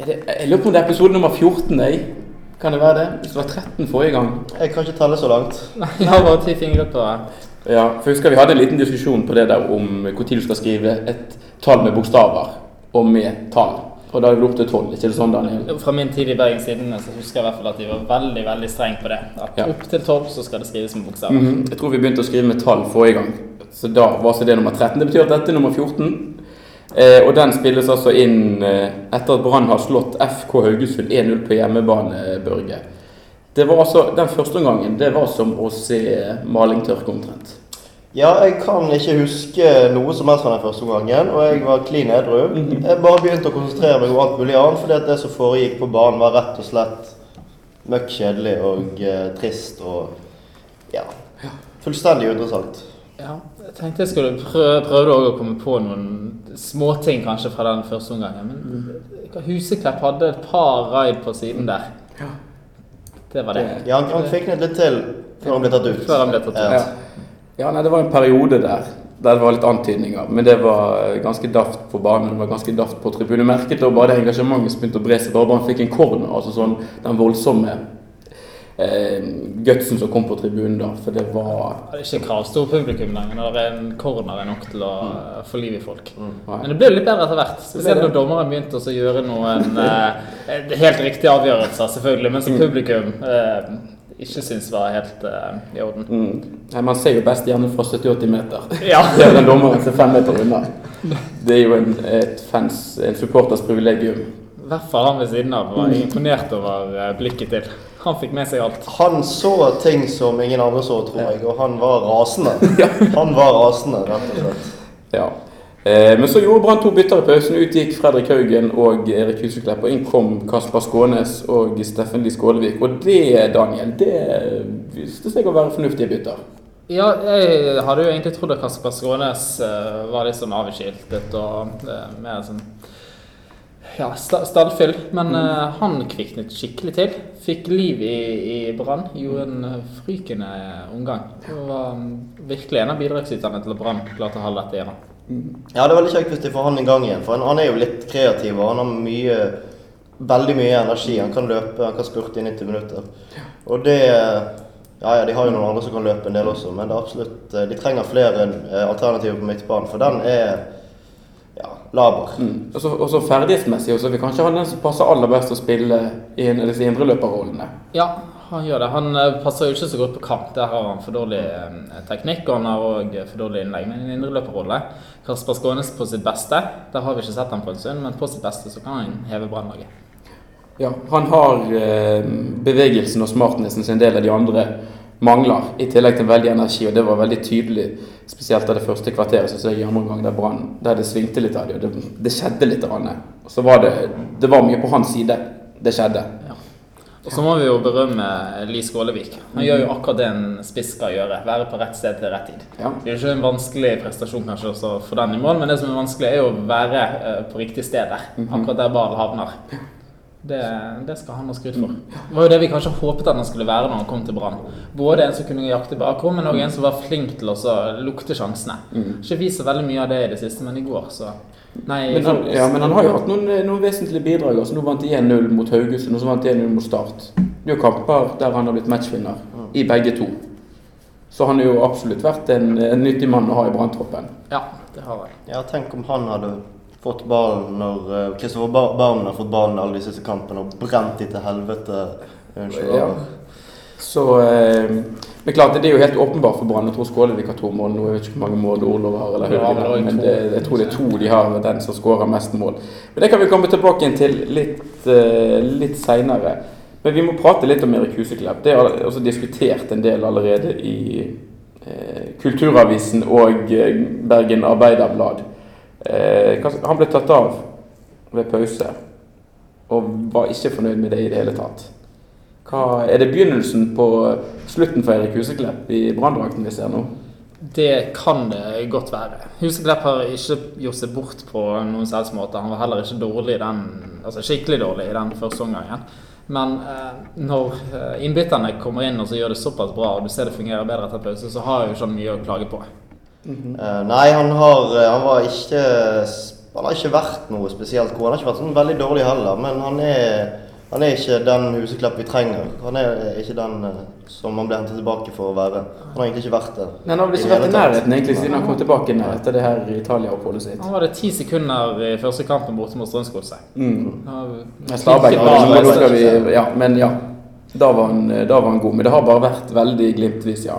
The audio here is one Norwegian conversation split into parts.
Er det, jeg lurer på om det er episode nummer 14. Jeg. Kan det være det? Hvis det var 13 forrige gang. Jeg kan ikke telle så langt. Nei, jeg har bare ti fingre på det. Ja, for husker Vi hadde en liten diskusjon på det der om når du skal skrive et tall med bokstaver og med tall. Og da er det opp til tolv. Ikke det sånn, Daniel? Fra min tid i Bergens Tidende så husker jeg i hvert fall at de var veldig veldig streng på det. At Ja. opp til tolv så skal det skrives med bokstaver. Mhm. Jeg tror vi begynte å skrive med tall forrige gang. Så da var så det nummer 13. Det betyr at dette er nummer 14. Eh, og den spilles altså inn eh, etter at Brann har slått FK Haugesund 1-0 på hjemmebane, Børge. Det var altså, Den første omgangen det var som å se maling tørke omtrent. Ja, jeg kan ikke huske noe som helst fra den første omgangen, og jeg var klin edru. Jeg bare begynte å konsentrere meg om alt mulig annet, fordi at det som foregikk på banen, var rett og slett møkk kjedelig og eh, trist og ja, fullstendig uinteressant. Ja, jeg tenkte jeg skulle prøve, prøve å komme på noen småting kanskje fra den første omgangen. Men Huseklepp hadde et par raid på siden der. Ja. Det var det. Ja, han, han fikk ned litt til før han ble tatt ut. Før han ble tatt ut. Ja. Ja, nei, Det var en periode der der det var litt antydninger, men det var eh, ganske daft på banen. Det var ganske daft på tribunen. Merket da bare det engasjementet som begynte å bre seg. Bare han fikk en corner, altså sånn den voldsomme gutsen som kom på tribunen da. For det var Det er ikke kravstor publikum lenger når en corner er nok til å mm. få liv i folk. Mm. Men det ble litt bedre etter hvert. Spesielt når dommeren begynte å gjøre noen eh, helt riktige avgjørelser, selvfølgelig, men som publikum eh, ikke syns var helt eh, i orden. mm. Nei, Man ser jo best gjerne fra 70-80 meter. Ja. Det er den dommeren som er fem meter unna. Det er jo en, et fans, en supporters privilegium. I hvert fall han ved siden av var imponert over eh, blikket til. Han fikk med seg alt. Han så ting som ingen andre så, tror jeg, og han var rasende. Han var rasende, rett og slett. Ja. Eh, men så gjorde Brann to bytter i pausen. Ut gikk Fredrik Haugen og Erik Huseklepp. Og inn kom Kasper Skånes og Steffen Lie Skålevik. Og det, Daniel, det viste seg å være fornuftige bytter. Ja, jeg hadde jo egentlig trodd at Kasper Skånes uh, var litt sånn avskiltet og uh, mer sånn ja, sta- stallfyll. Men eh, han kviknet skikkelig til. Fikk liv i, i Brann. Gjorde en eh, frykende omgang. Og var um, virkelig en av bidragsyterne til at Brann klarte å holde dette igjen. Ja, det er veldig kjekt hvis de får han i gang igjen, for han, han er jo litt kreativ, og han har mye Veldig mye energi. Han kan løpe, han kan spurte i 90 minutter. Og det Ja, ja, de har jo noen andre som kan løpe en del også, men det er absolutt eh, De trenger flere eh, alternativer på midtbanen, for den er laber. Mm. Også, også Og så ferdighetsmessig så vil kanskje han den som passer aller best å spille i en av disse indreløperrollene. Ja, han gjør det. Han eh, passer jo ikke så godt på kant. Der har han for dårlig eh, teknikk, og han har òg for dårlig innlegg. Men i en indreløperrolle Kasper Skånes på sitt beste. Der har vi ikke sett ham på en stund, men på sitt beste så kan han heve Brannlaget. Ja, han har eh, bevegelsen og smartnessen som en del av de andre mangler, i tillegg til veldig energi. Og det var veldig tydelig, spesielt av det første kvarteret Så jeg i andre gang der Brann der det svingte litt av dem. det, det skjedde litt. Og så var det, det var mye på hans side. Det skjedde. Og så må vi jo berømme Li Skålevik. Han gjør jo akkurat det en spiss skal gjøre. Være på rett sted til rett tid. Ja. Det er jo ikke en vanskelig prestasjon kanskje også for den i mål, men det som er vanskelig, er jo å være eh, på riktig sted der. Akkurat der ballen havner. Det, det skal han ha skryt for. Det var jo det vi kanskje håpet at han skulle være når han kom til Brann. Både en som kunne jakte bakrom, men òg en som var flink til å lukte sjansene. Ikke vist så veldig mye av det i det siste, men i går så Nei, Men han, ja, men han har jo hatt noen, noen vesentlige bidrag. Altså, nå vant de 1-0 mot Haugesund, og så vant de 1-0 mot Start. Det er jo kamper der han har blitt matchvinner i begge to. Så han har jo absolutt vært en, en nyttig mann å ha i Branntroppen. ja, det har han. Ja, tenk om han hadde fått ballen når Kristoffer ba Barmen har fått ballen alle de siste kampene og brent de til helvete. Unnskyld. Ja. Så eh, Men klart, det er jo helt åpenbart for Brann. Jeg tror Skålevik har to mål nå. Jeg vet ikke hvor mange mål Orlov har, eller Ja, men det, jeg tror det er to de har, den som skårer mest mål. Men det kan vi komme tilbake til litt, uh, litt seinere. Men vi må prate litt om Erik Huseklepp. Det er også diskutert en del allerede i eh, Kulturavisen og eh, Bergen Arbeiderblad. Eh, han ble tatt av ved pause, og var ikke fornøyd med det i det hele tatt. Hva, er det begynnelsen på slutten for Erik Huseklepp i branndrakten vi ser nå? Det kan det godt være. Huseklepp har ikke gjort seg bort på noen selvs måte. Han var heller ikke dårlig den, altså skikkelig dårlig i den første omgangen. Men eh, når eh, innbytterne kommer inn og så gjør det såpass bra, og du ser det fungerer bedre etter pause, så har jeg jo ikke han mye å klage på. Eh, nei, han, har, eh, han var ikke Han har ikke vært noe spesielt god. Han har ikke vært sånn veldig dårlig heller, men han er, han er ikke den Huseklepp vi trenger. Han er ikke den eh, som han ble hentet tilbake for å være. Han har egentlig ikke vært det. Men han har ikke vært i nærheten egentlig siden han kom tilbake ned etter det her Italia-oppholdet sitt. Han var det ti sekunder i første kampen borte mot Strømsgodset. Mm. Men Stabæk er vi Ja, men ja. Da var, han, da var han god. Men det har bare vært veldig glimtvis, ja.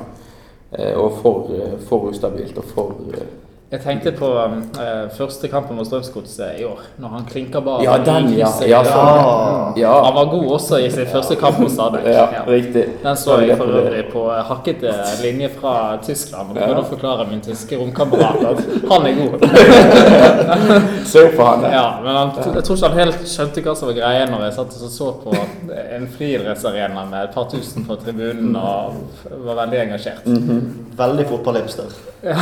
Eh, Og for, eh, for ustabilt og for eh, Jeg tenkte på eh, første kampen mot Strømsgodset i år, når han klinka bare Ja, den, ja. Ja, Ja. sånn. ja. Han var god også i sin første kamp mot Stabæk. ja, Ja. riktig. Den så jeg for øvrig på hakkete linje fra Tyskland. Og Ja. prøvde å forklare min tyske romkamerat at han er god. Se opp for han. Ja, men han, jeg tror ikke han helt skjønte hva som var greia når jeg satt og så på en friidrettsarena med et par tusen på tribunen og var veldig engasjert. Veldig fotballhipster. Ja,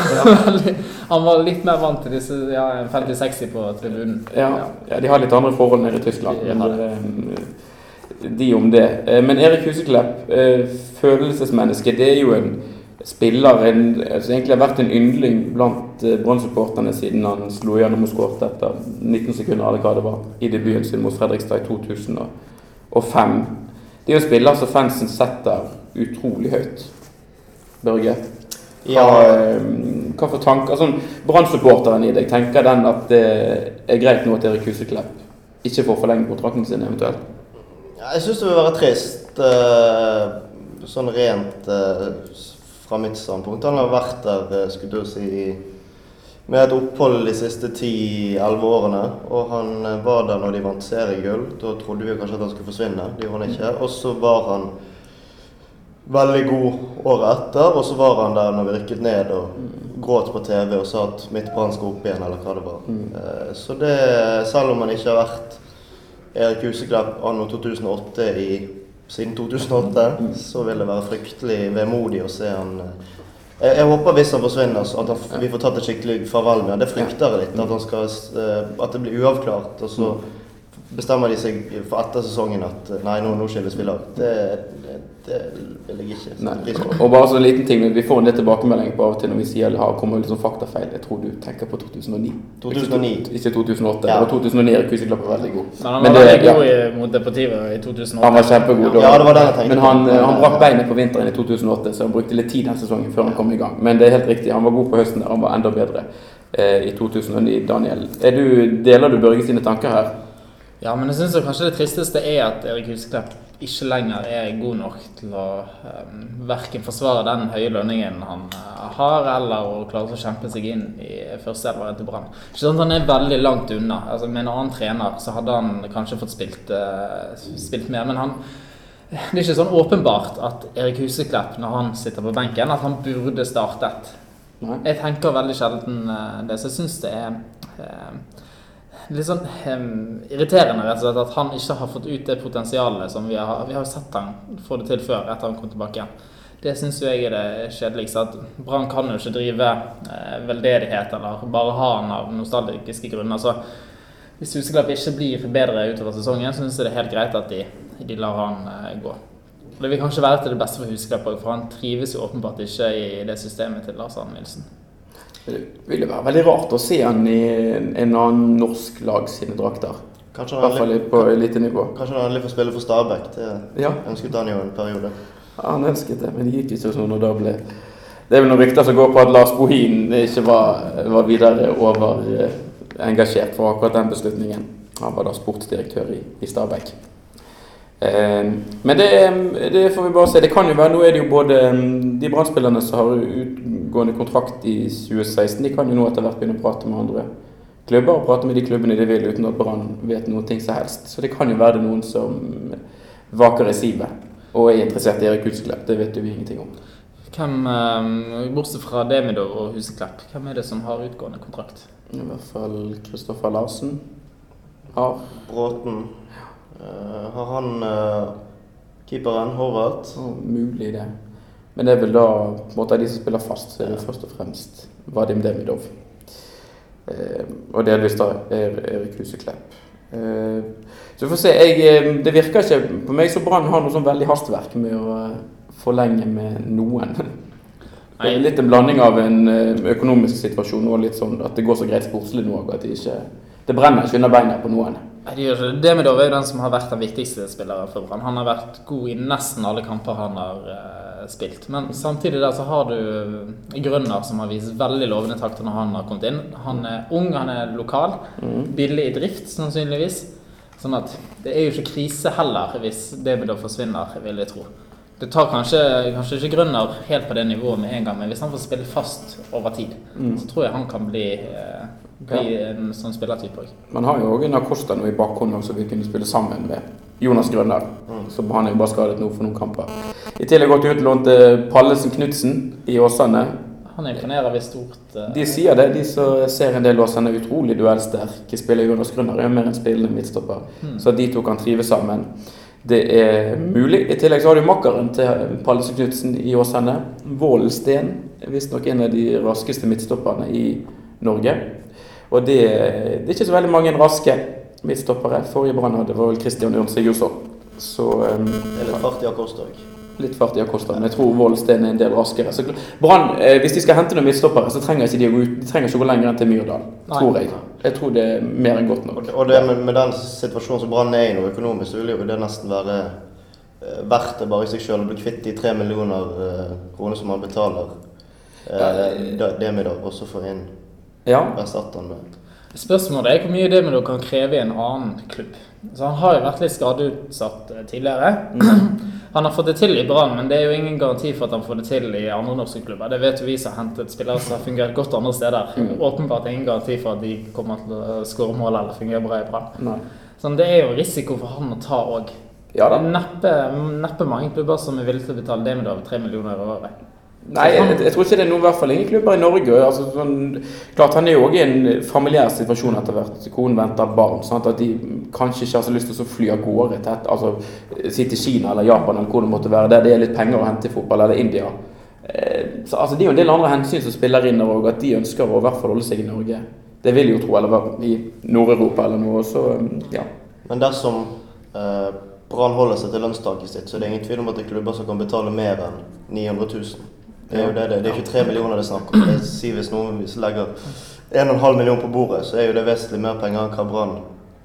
veldig. Han var litt mer vant til disse ja, 50-60 på tribunen. Ja, ja, de har litt andre forhold nede i Tyskland. De Men eh, de om det. Eh, Men Erik Huseklepp, eh, følelsesmenneske, det er jo en spiller en, altså egentlig har vært en yndling blant Brann-supporterne siden han slo gjennom og skåret etter 19 sekunder eller hva det var, i debuten sin mot Fredrikstad i 2005. Det er jo en spiller som fansen setter utrolig høyt. Børge? Hva, Ja, eh, hva for tanker sånn, Brann-supporteren i deg, tenker den at det er greit nå at Erik Huseklepp ikke får forlenge kontrakten sin eventuelt? Jeg syns det vil være trist, eh, sånn rent eh, fra mitt standpunkt. Han har vært der, skulle du si, med et opphold de siste 10-11 årene. Og han var der når de vant seriegull. Da trodde vi kanskje at han skulle forsvinne. Det gjorde han ikke. Og så var han veldig god året etter, og så var han der når vi rykket ned og gråt på TV og sa at mitt Brann skal opp igjen, eller hva det var. Eh, Så det, selv om han ikke har vært Erik Huseklepp anno 2008 i, siden 2008, så vil det være fryktelig vemodig å se han eh, jeg, jeg håper hvis han forsvinner, at han, vi får tatt et skikkelig farvel med han. Det frykter jeg litt. At, han skal, eh, at det blir uavklart. Og så bestemmer de seg for etter sesongen at eh, nei, nå, nå skilles vi lag. Det, det, det vil jeg ikke. Nei. Og bare sånn en liten ting, Vi får en del tilbakemelding på av og til når vi sier har kommer litt sånn faktafeil. Jeg tror du tenker på 2009. 2009. Ikke, ikke 2008. Ja. Det var 2009 Erik Huseklepp var veldig god. Men han var Men veldig god ja. mot Deportivet i 2008. Han var kjempegod. Ja, det var det jeg tenkte Men han, eh, han brakk beinet på vinteren i 2008, så han brukte litt tid den sesongen før han kom i gang. Men det er helt riktig, han var god på høsten. der, Han var enda bedre eh, i 2009. Daniel, er du, deler du Børge sine tanker her? Ja, men jeg synes kanskje det tristeste er at Erik Husklepp ikke lenger er god nok til å um, verken forsvare den høye lønningen han uh, har, eller å klare å kjempe seg inn i førsteelveren til Brann. Ikke sånn at han er veldig langt unna. Altså, med en annen trener så hadde han kanskje fått spilt, uh, spilt mer, men han det er ikke sånn åpenbart at Erik Huseklepp, når han sitter på benken, at han burde startet. Jeg tenker veldig sjelden eh, det, så jeg syns det er litt sånn um, irriterende rett og slett at han ikke har fått ut det potensialet som vi har Vi har sett han få det til før, etter han kom tilbake igjen. Det syns jeg er det kjedeligste. At Brann kan jo ikke drive eh, veldedighet eller bare ha han av nostalgiske grunner. Så hvis Huseklepp ikke blir bedre utover sesongen, syns jeg det er helt greit at de, de lar han eh, gå. Det vil kanskje være til det beste for Huseklepp òg, for han trives jo åpenbart ikke i det systemet til Lars Arne Nilsen. Det ville være veldig rart å se han i en en annen norsk lag sine drakter. Kanskje han fall på elitenivå. kanskje han endelig å spille for Stabæk. Det Ja, ønsket han jo en periode. Ja, han ønsket det, men det gikk ikke sånn. og da ble... Det er vel noen rykter som går på at Lars Bohin ikke var, var videre over eh, for akkurat den beslutningen. Han var da sportsdirektør i, i Stabæk. Eh, men det, det får vi bare se. Det kan jo være, Nå er det jo både de brann som har utgående kontrakt i 2016, de kan jo nå etter hvert begynne å prate med andre klubber og prate med de klubbene de vil uten at Brann vet noe ting som helst. Så det kan jo være det noen som vaker i sivet og er interessert i Erik Huseklepp. Det vet jo vi ingenting om. Hvem, eh, Bortsett fra Demidov og Huseklepp, hvem er det som har utgående kontrakt? I hvert fall Kristoffer Larsen har Bråten. Uh, har han uh, keeperen, Horvath? Oh, mulig det. Men det er vel da på en måte de som spiller fast, så er det først og fremst Vadim Demidov. Eh, og delvis da er Erik Huseklepp. Eh, så vi får se. Jeg, eh, det virker ikke på meg som Brann har noe sånn veldig hastverk med å eh, forlenge med noen. Det er litt en blanding av en eh, økonomisk situasjon og litt sånn at det går så greit sportslig nå at det ikke Det brenner ikke under beina på noen. Det gjør ikke det. Demidov er jo den som har vært den viktigste spilleren for Brann. Han har vært god i nesten alle kamper han har spilt. Men samtidig der så har du Grønner som har vist veldig lovende takter når han har kommet inn. Han er ung, han er lokal. Billig i drift, sannsynligvis. Sånn at det er jo ikke krise heller hvis Demidov forsvinner, vil jeg tro. Det tar kanskje, kanskje ikke Grønner helt på det nivået med en gang, men hvis han får spille fast over tid, så tror jeg han kan bli, bli ja. en sånn spillertype òg. Man har jo òg en Acosta nå i bakhånd som vi kunne spille sammen med Jonas Grønner. Så han er jo bare skadet nå for noen kamper. I tillegg gått utlånt til Pallesen Knutsen i Åsane. Han imponerer visst stort. Uh... De sier det, de som ser en del Åsane utrolig duellsterke. Spiller Jonas Grønner er mer enn spillende midtstopper. Så de to kan trives sammen. Det er mulig. I tillegg så har du makkeren til Pallesen Knutsen i Åsane. Vålen Steen. Visstnok en av de raskeste midtstopperne i Norge. Og det, det er ikke så veldig mange raske midtstoppere. Forrige Brann hadde var vel Christian Ørn Sigurdsson. Så um, Det er fart i Akosta òg. litt fart i Acosta, men jeg tror Voldsten er en del raskere. Så Brann, eh, hvis de skal hente noen midtstoppere, så trenger ikke de å gå ut, de trenger ikke å gå lenger enn til Myrdal. Nei. Tror jeg. Jeg tror det er mer enn godt nok. Og det med, med den situasjonen som Brann er i nå økonomisk, så vil jo det nesten være eh, verdt det bare i seg sjøl å bli kvitt de tre millioner eh, kroner som man betaler eh, det med da, også for inn Ja. erstatteren med Spørsmålet er hvor mye det med kan kreve i en annen klubb. Så Han har jo vært litt skadeutsatt tidligere. tidligere. Han har fått det til i Brann, men det er jo ingen garanti for at han får det til i andre norske klubber. Det vet jo vi som har hentet spillere som har fungert godt andre steder. Åpenbart ingen garanti for at de kommer til å skåre mål eller fungere bra i Brann. Nei. Så det er jo risiko for han å ta òg. Ja da. Neppe, neppe mange klubber som er villige til å betale det med over 3 millioner i året. Nei, jeg, jeg tror ikke det er noe, i hvert fall ingen klubber i Norge. Altså, sånn, klart Han er jo òg i en familiær situasjon etter hvert. Konen venter barn. Sant? At de kanskje ikke har så lyst til å fly av gårde tett, et, altså, si til Kina eller Japan eller hvor det måtte være, der det er litt penger å hente i fotball, eller India. Eh, så, altså, det er jo en del andre hensyn som spiller inn der òg, at de ønsker å i hvert fall holde seg i Norge. Det vil jo tro, eller i Nord-Europa eller noe. Så ja. Men dersom eh, Brann holder seg til lønnstaket sitt, så er det ingen tvil om at det er klubber som kan betale mer enn 900 000. Det er jo det, det. det er ikke 3 millioner det er snakk om. Det er, si hvis noen legger 1,5 million på bordet, så er jo det vesentlig mer penger enn hva Brann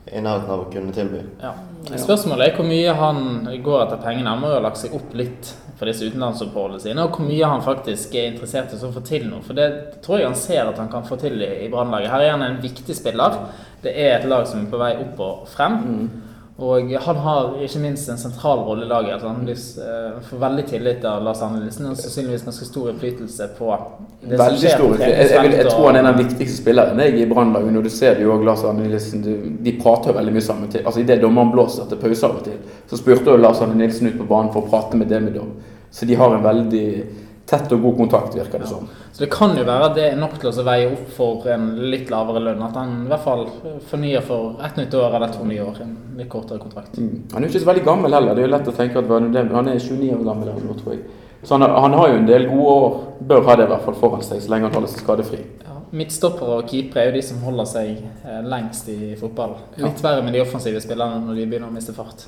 i nærheten av å kunne tilby. Ja. Spørsmålet er hvor mye han går etter pengene. Han må jo ha lagt seg opp litt for disse utenlandsoppholdene sine, og hvor mye han faktisk er interessert i å få til noe. For det tror jeg han ser at han kan få til i, Brannlaget. Her er han en viktig spiller. Det er et lag som er på vei opp og frem. Og han har ikke minst en sentral rolle i laget. Altså han blir, eh, får veldig tillit av Lars Arne Nilsen og sannsynligvis ganske stor innflytelse på det som Veldig skjer stor. Jeg, jeg, vil- jeg tror han er og- den viktigste spilleren jeg, i Brannlaget. Når du ser det jo òg, Lars Arne Nilsen, de prater jo veldig mye sammen. til Altså Idet dommeren blåser til pause av og til, så spurte jo Lars Arne Nilsen ut på banen for å prate med Demidov. Så de har en veldig tett og god kontakt, virker det som. Så det kan jo være at det er nok til å veie opp for en litt lavere lønn. At han i hvert fall fornyer for ett nytt år eller to nye år. En litt kortere kontrakt. Mm. Han er jo ikke så veldig gammel heller. Det er jo lett å tenke at han er- er 29 år gammel eller noe, tror jeg. Så han, han har jo en del gode år. Bør ha det i hvert fall foran seg, så lenge han holder seg skadefri. Midtstoppere og keepere er jo de som holder seg eh, lengst i fotball. Litt verre med de offensive spillerne når de begynner å miste fart.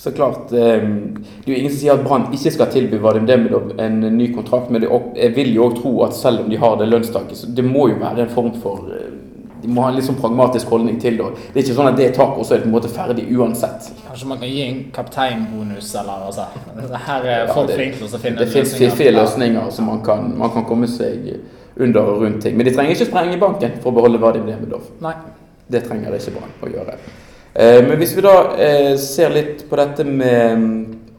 Så klart, eh, Det er jo ingen som sier at Brann ikke skal tilby Vadim Demidov en ny kontrakt, men jeg vil jo òg tro at selv om de har det lønnstaket, så det må jo være en form for eh, De må ha en litt sånn pragmatisk holdning til det. Det er ikke sånn at det er taket, og så er det på en måte ferdig uansett. Kanskje man kan gi en kapteinbonus, eller altså. Her er folk ja, flinke til å finne løsninger. Det fins fiffige løsninger som man kan, man kan komme seg under og rundt ting. Men de trenger ikke sprenge banken for å beholde Vadim Demidov. Nei. Det trenger ikke Brann å gjøre. Eh, men hvis vi da eh, ser litt på dette med mm,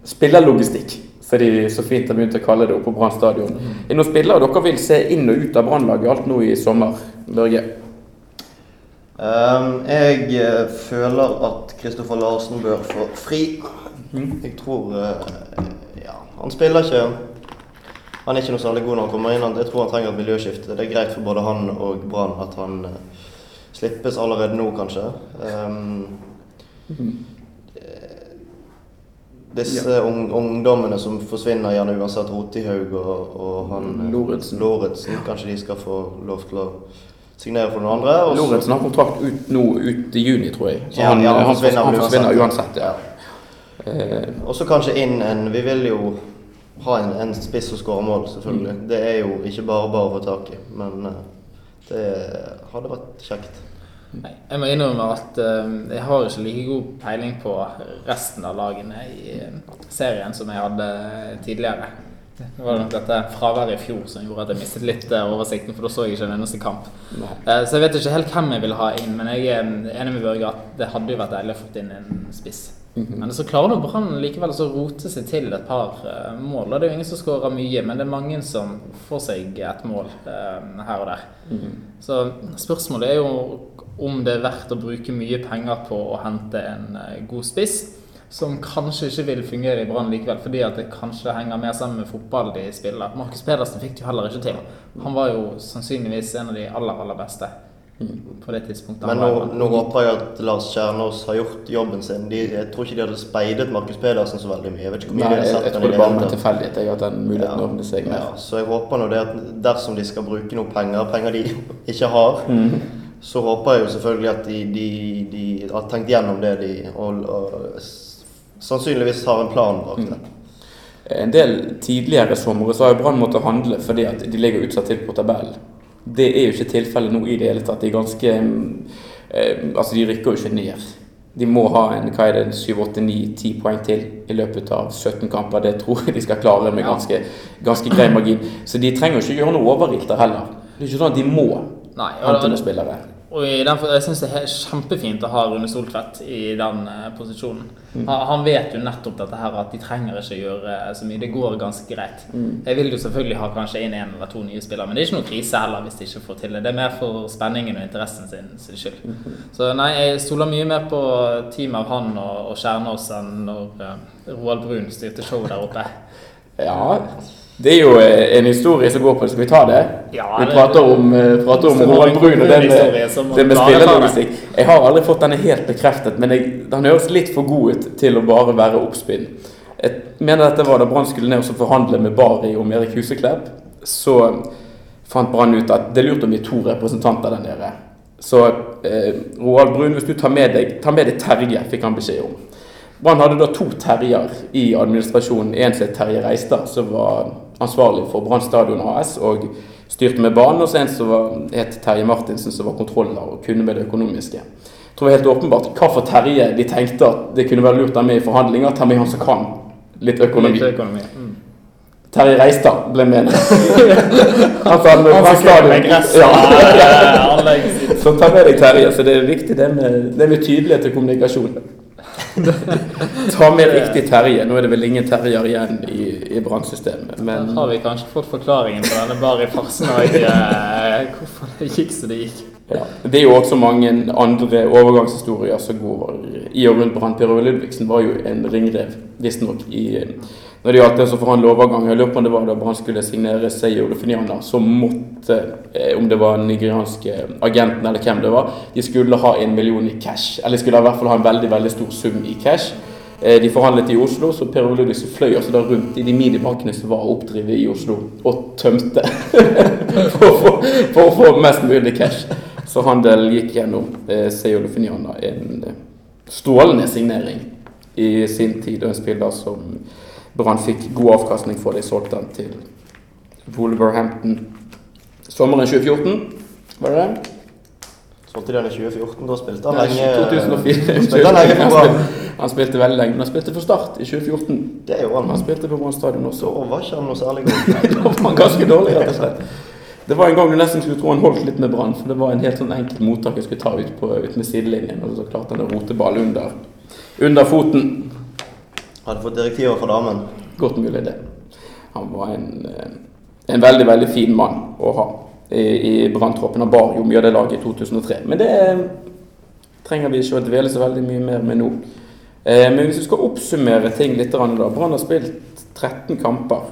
spillerlogistikk, som de så fint har begynt å kalle det oppe på Brann stadion. Er det noen spillere dere vil se inn og ut av Brannlaget alt nå i sommer? Børge? Um, jeg eh, føler at Kristoffer Larsen bør få fri. Jeg tror uh, Ja, han spiller ikke Han er ikke noe særlig god når han kommer inn. Jeg tror han trenger et miljøskifte. Det er greit for både han og Brann at han uh, slippes allerede nå, kanskje. Um, disse ung, ungdommene som forsvinner gjerne uansett, Rotihaug og, og han eh, Lorentzen. Lorentzen, Kanskje de skal få lov til å signere for noen andre. Også... Lorentzen har kontrakt ut nå ut i juni, tror jeg. Så Ja, han, ja, han han, forsvinner han forsvinner uansett. uansett. ja. Eh, Og så kanskje inn en Vi vil jo ha en, en spiss som skårer mål, selvfølgelig. Det er jo ikke bare bare å få tak i, men eh, det hadde vært kjekt. Nei, Jeg må innrømme at eh, jeg har ikke like god peiling på resten av lagene i eh, serien som jeg hadde tidligere. Det var nok dette fraværet i fjor som gjorde at jeg mistet litt oversikten, for da så jeg ikke en eneste kamp. Nei. Eh, Så jeg vet ikke helt hvem jeg vil ha inn, men jeg er enig med Børge at det hadde jo vært deilig å få inn en spiss. Mhm. Men så klarer nå Brann likevel å rote seg til et par eh, mål. Og det er jo ingen som skårer mye, men det er mange som får seg et mål eh, her og der. Mhm. Så spørsmålet er jo om det er verdt å bruke mye penger på å hente en eh, god spiss, som kanskje ikke vil fungere i Brann likevel, fordi at det kanskje henger mer sammen med fotball de spiller. Markus Pedersen fikk det jo heller ikke til. Han var jo sannsynligvis en av de aller, aller beste på det tidspunktet. Men nå, var håper jeg at Lars Kjernås har gjort jobben sin. De, jeg tror ikke de hadde speidet Markus Pedersen så veldig mye. Jeg vet ikke hvor mye Nei, de jeg, har sett jeg han tror det bare med tatt. tilfeldighet jeg at den muligheten åpner seg mer. Ja, så jeg håper nå det at dersom de skal bruke noe penger, penger de ikke har, mm. så håper jeg jo selvfølgelig at de, de, de har tenkt gjennom det de og, og sannsynligvis har en plan bak det. En del tidligere somre så har jo Brann måttet handle fordi at de ligger utsatt til på tabellen. Det er jo ikke tilfellet nå i det hele tatt. De er ganske eh, Altså, de rykker jo ikke ned. De må ha en hva er det, 7-8-9-10 poeng til i løpet av 17 kamper. Det tror jeg de skal klare med ganske, ganske grei margin. Så de trenger jo ikke gjøre noe overilt heller. Det er ikke sånn at de må Nei, hente noen spillere. Og i den, jeg syns det er kjempefint å ha Rune Soltvedt i den eh, posisjonen. Han, han vet jo nettopp dette her at de trenger ikke gjøre så mye. Det går ganske greit. Jeg vil jo selvfølgelig ha kanskje inn en eller to nye spillere, men det er ikke noe krise heller hvis de ikke får til det. Det er mer for spenningen og interessen sin, sin skyld. Så nei, jeg stoler mye mer på teamet av han og, og Kjernås enn når uh, Roald Brun styrte showet der oppe. Ja, det er jo eh, en historie som går på det. Skal vi ta det? Ja, vi prater om, eh, prater om Roald Brun og det historie som med, det med spillerlogistikk. Jeg har aldri fått denne helt bekreftet, men jeg, den høres litt for god ut til å bare være oppspinn. Jeg mener dette var da Brann skulle ned og forhandle med Bari om Erik Huseklepp. Så fant Brann ut at det er lurt om vi er to representanter der nede. Så eh, Roald Brun, hvis du tar med deg, tar med deg Terje, fikk han beskjed om. Brann hadde da to Terjer i administrasjonen. En som het Terje Reistad, som var ansvarlig for Brann stadion AS og styrte med banen. Og så en som var, het Terje Martinsen, som var kontroller og kunne med det økonomiske. Jeg tror det var helt åpenbart hva for Terje de tenkte at det kunne være lurt å ha med i forhandlinger. Ta med han som kan litt økonomi. Litt økonomi. Mm. Terje Reistad ble med. han sa med med stadion. Ja. Ja. Så ta med deg Terje. Så det er viktig det med, det med tydelighet og kommunikasjon. Ta med riktig Terje. Nå er det vel ingen Terjer igjen i, i brannsystemet, Men... Da har vi kanskje fått forklaringen på denne Bari-farsen og eh, hvorfor det gikk som det gikk. ja. Det er jo også mange andre overgangshistorier som går i og rundt Brann. Per Ove Ludvigsen var jo en ringrev, visstnok, i når det gjaldt det å forhandle overgang. Jeg lurer på om det var da Brann skulle signere Seyo Lofiniana, som måtte, eh, om det var den nigerianske agenten eller hvem det var, de skulle ha en million i cash. Eller de skulle i hvert fall ha en veldig, veldig stor sum i cash. Eh, De forhandlet i Oslo, så Per Ole Ludvigsen fløy altså da rundt i de minibankene som var oppdrevet i Oslo, og tømte for, å få- å mest mulig cash. Så handel gikk gjennom eh, Seyo Lofiniana, en strålende signering i sin tid, og en spiller som Brann fikk god avkastning for. De solgte han til Wolverhampton sommeren 2014, var det det? Solgte de han i 2014? Da spilte han Nei, lenge 2004. Da spilte han lenge Han spilte- Han spilte veldig lenge, men han spilte for Start i 2014. Det gjorde Han han. spilte på Brann stadion Da var ikke han noe særlig god. Da var han ganske dårlig, rett og slett. Det var en gang du nesten skulle tro han holdt litt med Brann, for det var en helt sånn enkelt mottak jeg skulle ta ut, på, ut med sidelinjen, og så klarte han å rote ball under, under foten. Hadde fått direktiver fra damen. Godt mulig det. Han var en, eh, en veldig, veldig fin mann å ha i, i Branntroppen. Han bar jo mye av det laget i 2003. Men det eh, trenger vi ikke å dvele så veldig mye mer med nå. Eh, Men hvis vi skal oppsummere ting litt, da. Brann har spilt 13 kamper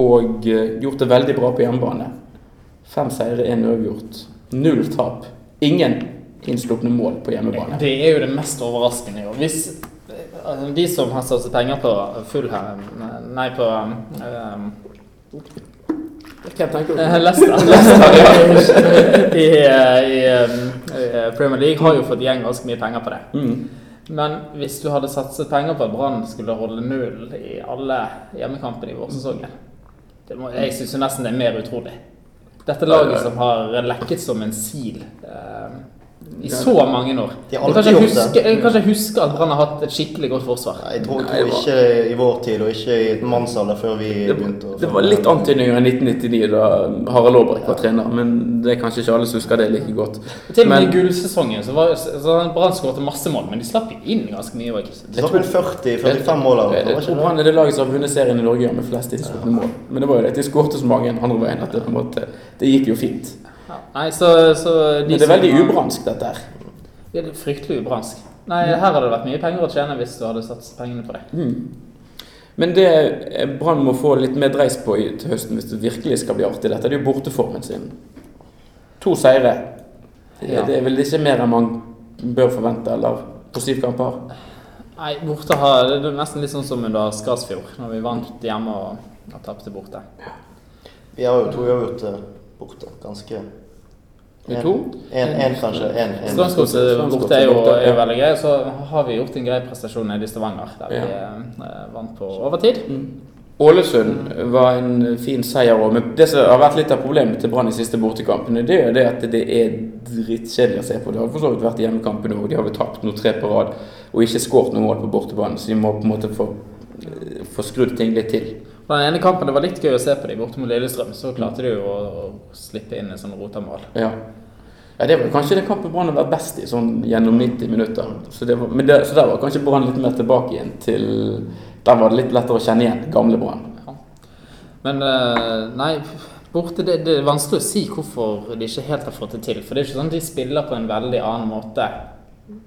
og gjort det veldig bra på hjemmebane. Fem seire, én uavgjort. Null tap. Ingen innslupne mål på hjemmebane. Det er jo det mest overraskende i år. Hvis de som har satset penger på Fulham Nei, på um, Hvem tenker du eh, på? Leicester i, i, um, i Premier League har jo fått igjen ganske mye penger på det. Mm. Men hvis du hadde satset penger på at Brann skulle holde null i alle hjemmekampene i vårsesongen må, Jeg syns nesten det er mer utrolig. Dette laget som har lekket som en sil eh, i så mange år. Jeg kan ikke huske, jeg kan ikke huske at Brann har hatt et skikkelig godt forsvar. Nei, Jeg tror, tror ikke i vår tid, og ikke i et mannsalder før vi Det, begynte å det var litt antydninger i 1999 da Harald Aabrekk var trener, men det er kanskje ikke alle som husker det like godt. Til og med i gullsesongen så var så Brann skåret masse mål, men de slapp jo inn ganske mye Ikke? De slapp inn 40-45 mål det Jeg tror det? Brann er det laget som har vunnet serien i Norge med flest innskudte mål. Men det var jo det at de skåret så mange andre veien at det på en måte Det gikk jo fint. Ja. Nei, så, så de Men det er veldig ubransk, dette her. Ja, det er fryktelig ubransk. Nei, her hadde det vært mye penger å tjene hvis du hadde satt pengene på det. Mm. Men det Brann må få litt mer dreis på til høsten hvis det virkelig skal bli artig, dette det er jo borteformen sin. To seire. Det, Ja. det er vel ikke mer enn man bør forvente, eller på syv kamper? Nei, borte har Det er nesten litt sånn som under Skarsfjord, når vi vant hjemme og, og tapte borte. Vi har jo to uavgjort borte. Ganske en, kanskje. En, en. Borte er jo, er veldig grei. Så har vi gjort en grei prestasjon nede i Stavanger, der vi eh, vant på overtid. Ålesund var en fin seier òg, men det som har vært litt av problemet til Brann i siste bortekampene, det er jo det at det er drittkjedelig å se på. Det har for så vidt vært hjemmekampene òg. De har vel tapt noen tre på rad og ikke skåret noe mål på bortebane, så de må på en måte få, få skrudd ting litt til. På den ene kampen det var litt gøy å se på de borte mot Lillestrøm, så klarte de jo å, å slippe inn en sånn rotamål. Ja. ja, det var kanskje den kampen Brann har vært best i, sånn gjennom 90 minutter. Så, det var, men det, så der var kanskje Brann litt mer tilbake igjen til Der var det litt lettere å kjenne igjen gamle Brann. Men eh, nei, borte det, det er vanskelig å si hvorfor de ikke helt har fått det til. For det er ikke sånn at de spiller på en veldig annen måte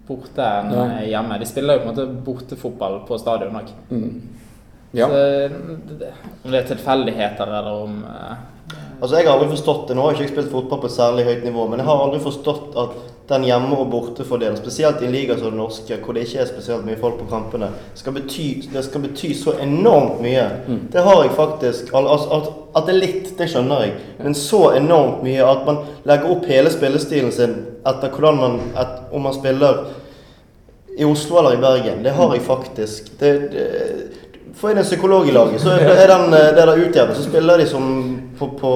borte enn Nei. hjemme. De spiller jo på en måte bortefotball på stadion òg. Mm. Ja. Om det er tilfeldigheter eller om eh, Altså, Jeg har aldri forstått det. Nå har jeg ikke spilt fotball på et særlig høyt nivå, men jeg har aldri forstått at den hjemme- og bortefordelen, spesielt i en liga som den norske, hvor det ikke er spesielt mye folk på kampene, skal bety, det skal bety så enormt mye. Det har jeg faktisk al- altså, at, at det er litt, det skjønner jeg, men så enormt mye at man legger opp hele spillestilen sin etter hvordan man et, Om man spiller i Oslo eller i Bergen. Det har jeg faktisk. Det, det, Inn en psykolog i laget, så er den, det der utjevnet. Så spiller de som på, på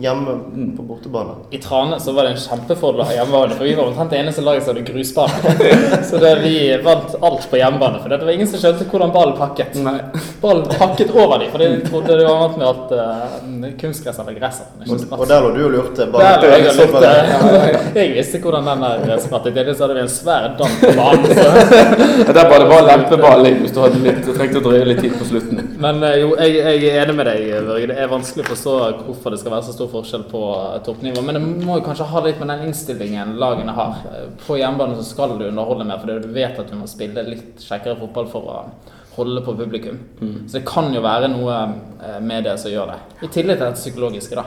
hjemme på bortebane. I Trane så var det en kjempefordel å ha hjemmebane, for vi var omtrent det eneste laget som hadde grusbane. Så det, vi vant alt på hjemmebane, for det var ingen som skjønte hvordan ballen pakket. Nei. Ballen pakket over dem, for de trodde det var vant med at uh, kunstgress eller gress Og, og der lå du og lurte. Der Bare lå jeg og lurte. Jeg visste hvordan den der sprattet til, så hadde vi en svær damp på banen. Så. Ja, Der var det bare lempeballing hvis du hadde litt, du trengte å drøye litt tid på slutten. Men eh, jo, jeg, jeg er enig med deg, Børge. Det er vanskelig å forstå hvorfor det skal være så stor forskjell på eh, toppnivå. Men det må jo kanskje ha litt med den innstillingen lagene har. Eh, På hjemmebane så skal du underholde mer, for du vet at du må spille litt kjekkere fotball for å holde på publikum. Så det kan jo være noe eh, med det som gjør det. I tillegg til det psykologiske, da.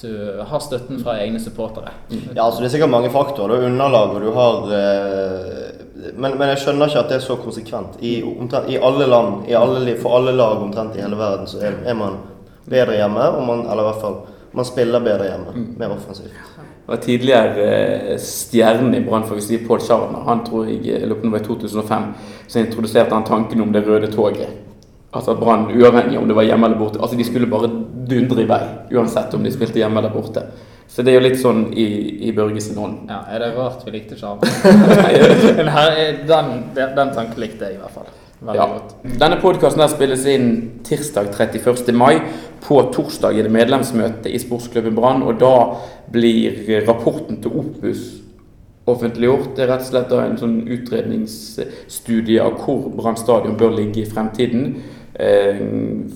Du har støtten fra egne supportere. Ja, altså Det er sikkert mange faktorer. Du har underlag, og du har eh, men, men jeg skjønner ikke at det er så konsekvent. I, omtrent, i alle land, i alle, for alle lag omtrent i hele verden, så er, er man bedre hjemme. Og man, eller i hvert fall man spiller bedre hjemme. Mer offensivt. Det var tidligere eh, stjernen i Brann, si, Pål Scharner. Han tror jeg, jeg lurer på det i 2005, så introduserte han tanken om det røde toget. Altså Brann, uavhengig om det var hjemme eller borte, altså de skulle bare dundre i vei. Uansett om de spilte hjemme eller borte. Så det er jo litt sånn i, i Børge sin hånd. Ja, Er det rart vi likte Scharner? den, den, den tanken likte jeg i hvert fall. Veldig Ja. godt. Denne podkasten spilles inn tirsdag 31. mai. På torsdag er det medlemsmøte i sportsklubben Brann, og da blir rapporten til Opus offentliggjort. Det er rett og slett en sånn utredningsstudie av hvor Brann stadion bør ligge i fremtiden. Eh,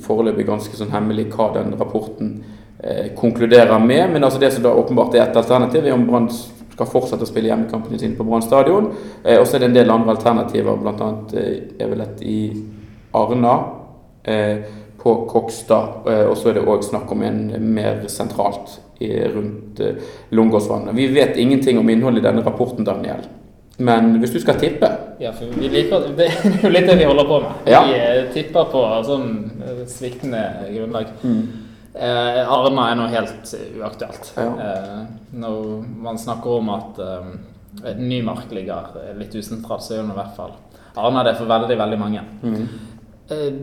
Foreløpig ganske sånn hemmelig hva den rapporten eh, konkluderer med. Men altså det som da åpenbart er et alternativ, er om Brann skal fortsette å spille hjemmekampene sine på Brann stadion. Eh, og så er det en del andre alternativer, bl.a. Eh, er vel et i Arna. Eh, på Kokstad, eh, og så er det òg snakk om en mer sentralt i, rundt eh, Lungåsvannet. Vi vet ingenting om innholdet i denne rapporten, Daniel. Men hvis du skal tippe Ja, for vi liker, Det er jo litt det vi holder på med. Ja. Vi eh, tipper på sånn sviktende grunnlag. Eh, Arna er noe helt uaktuelt. Eh, når man snakker om at eh, Nymark ligger litt usentralt, så gjør det i hvert fall Arna det for veldig, veldig mange. Mm. Eh,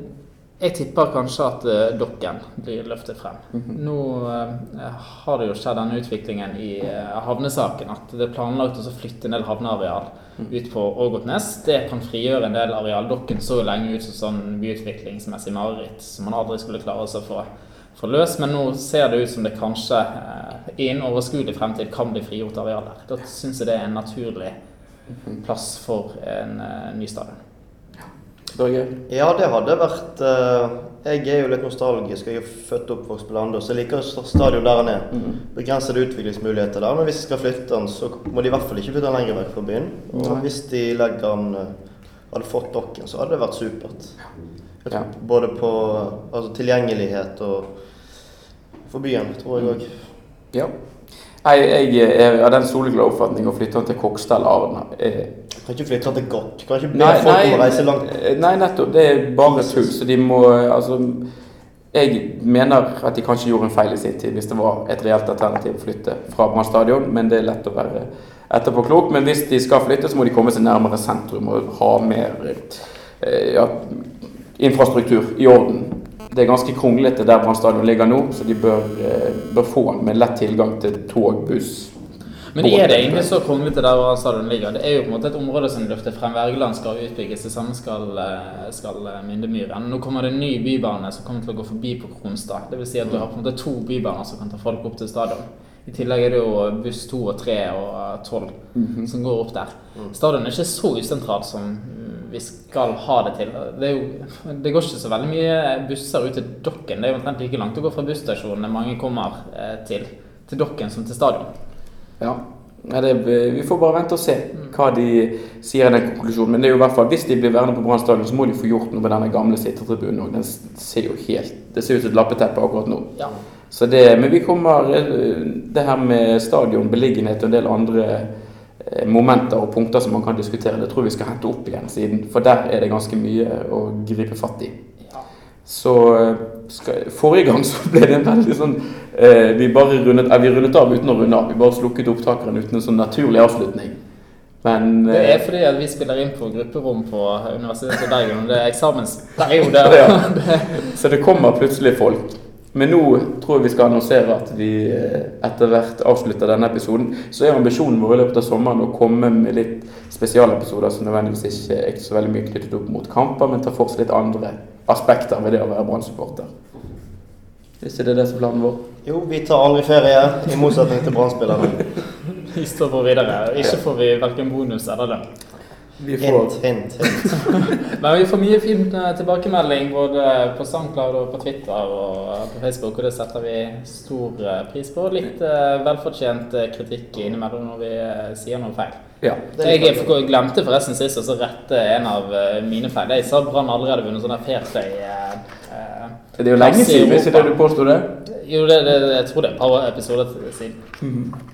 Jeg tipper kanskje at eh, Dokken blir løftet frem. Mhm. Nå eh, har det jo skjedd denne utviklingen i eh, havnesaken at det er planlagt å flytte en del havneareal mm. ut på Ågotnes. Det kan frigjøre en del areal. Dokken så lenge ut som sånn byutviklingsmessig mareritt som man aldri skulle klare å få, få løs, men nå ser det ut som det kanskje i en overskuelig fremtid kan bli frigjort arealer. Da syns jeg det er en naturlig plass for en eh, ny stadion. Ja, det hadde vært eh, Jeg er jo litt nostalgisk. Jeg er født og oppvokst på så Jeg liker stadion der han er. Mhm. Begrensede utviklingsmuligheter der. Men hvis de skal flytte den, så må de i hvert fall ikke flytte den lenger vekk fra byen. Og hvis de legger den eh, Hadde fått dokken, så hadde det vært supert. Jeg tror Både på altså, tilgjengelighet og for byen, tror jeg òg. Ja. Jeg, jeg er av den soleklare oppfatning å flytte han til Kokstad eller Arna. Eh, Kan ikke flytte han til Gokk. Kan ikke be Nei, folk nei, om å reise langt. eh, nei, nettopp. Det er bare tull. Så de må Altså Jeg mener at de kanskje gjorde en feil i sin tid hvis det var et reelt alternativ å flytte fra Brann stadion, men det er lett å være etterpåklok. Men hvis de skal flytte, så må de komme seg nærmere sentrum og ha mer eh, ja, infrastruktur i orden. Det er ganske kronglete der Brann stadion ligger nå, så de bør, eh, bør få den med lett tilgang til tog, buss. Men er det egentlig så kronglete der Brann stadion ligger? Det er jo på en måte et område som løfter frem. Wergeland skal utbygges, det samme skal, eh, skal eh, Myndemyren. Nå kommer det en ny bybane som kommer til å gå forbi på Kronstad. Det vil si at du har på en måte to bybaner som kan ta folk opp til stadion. I tillegg er det jo buss 2 og 3 og eh, 12 -hmm. som går opp der. Stadion er ikke så usentralt som mm, vi skal ha det til. Det, er jo, det går ikke så veldig mye busser ut til Dokken. Det er jo omtrent like langt å gå fra busstasjonen der mange kommer eh, til, til Dokken som til stadion. Ja. Det, vi får bare vente og se hva de sier i den konklusjonen. Men det er jo i hvert fall, hvis de blir værende på Brann stadion, så må de få gjort noe med denne gamle sittetribunen òg. Den ser jo helt Det ser ut som et lappeteppe akkurat nå. Ja. Så det, men vi kommer eh, Det her med stadion, beliggenhet og en del andre momenter og punkter som man kan diskutere, det tror jeg vi skal hente opp igjen siden. For der er det ganske mye å gripe fatt i. Ja. Så eh, skal, Forrige gang så ble det en veldig sånn eh, vi, bare rundet, eh, vi rundet av uten å runde av. Vi bare slukket opptakeren uten en sånn naturlig avslutning. Men Det eh, er fordi at vi spiller inn på grupperom på Universitetet i Bergen, det er eksamensperiode. Ja. Så det kommer plutselig folk. Men nå tror jeg vi skal annonsere at vi eh, etter hvert avslutter denne episoden. Så er ambisjonen vår i løpet av sommeren å komme med litt spesialepisoder som nødvendigvis ikke er så veldig mye knyttet opp mot kamper, men tar for seg litt andre aspekter ved det å være Brann-supporter. Er ikke det det som er planen vår? Jo, vi tar aldri ferie, i motsetning til Brann-spillerne. Vi står på videre. Ikke får vi verken bonus eller lønn. Vi får Hint, hint, hint. Men vi får mye fin eh, tilbakemelding både på SoundCloud og på Twitter og på Facebook, og det setter vi stor eh, pris på. Litt eh, velfortjent eh, kritikk innimellom når vi eh, sier noe feil. Ja. Det er Jeg for- glemte forresten sist å rette en av eh, mine feil. Jeg sa Brann allerede vunnet sånn der Det er jo lenge siden, det du påsto det? Jo, det, det, jeg tror det er et par episoder siden.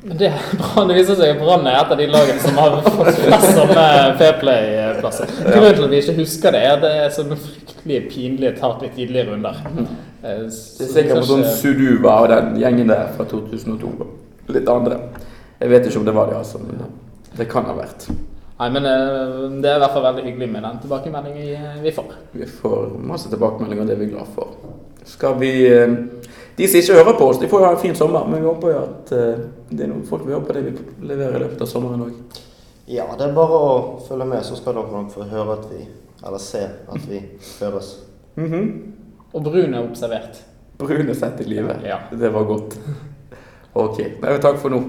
Men det, Brann- det viser seg at Brann er et av de lagene som har fått flest sånne fair play-plasser. Grunnen til at vi ikke husker det, er at det er sånne fryktelige pinlige tap i tidlige runder. Eh, så Det er sikkert på sånn Suduva og den gjengen der fra 2002. og Litt andre. Jeg vet ikke om det var det, altså, men det kan ha vært. Nei, men eh, det er i hvert fall veldig hyggelig med den tilbakemeldingen vi- vi får. Vi får masse tilbakemeldinger, og det er vi glad for. Skal vi eh, De som ikke hører på oss, de får jo ha en fin sommer, men vi håper jo at eh, det er noen folk vil høre på det vi leverer i løpet av sommeren òg. Ja, det er bare å følge med, så skal dere nok få høre at vi Eller se at vi høres. Og Brun er observert. Brune sett i livet. Ja. Det var godt. Ok. Nei, takk for nå.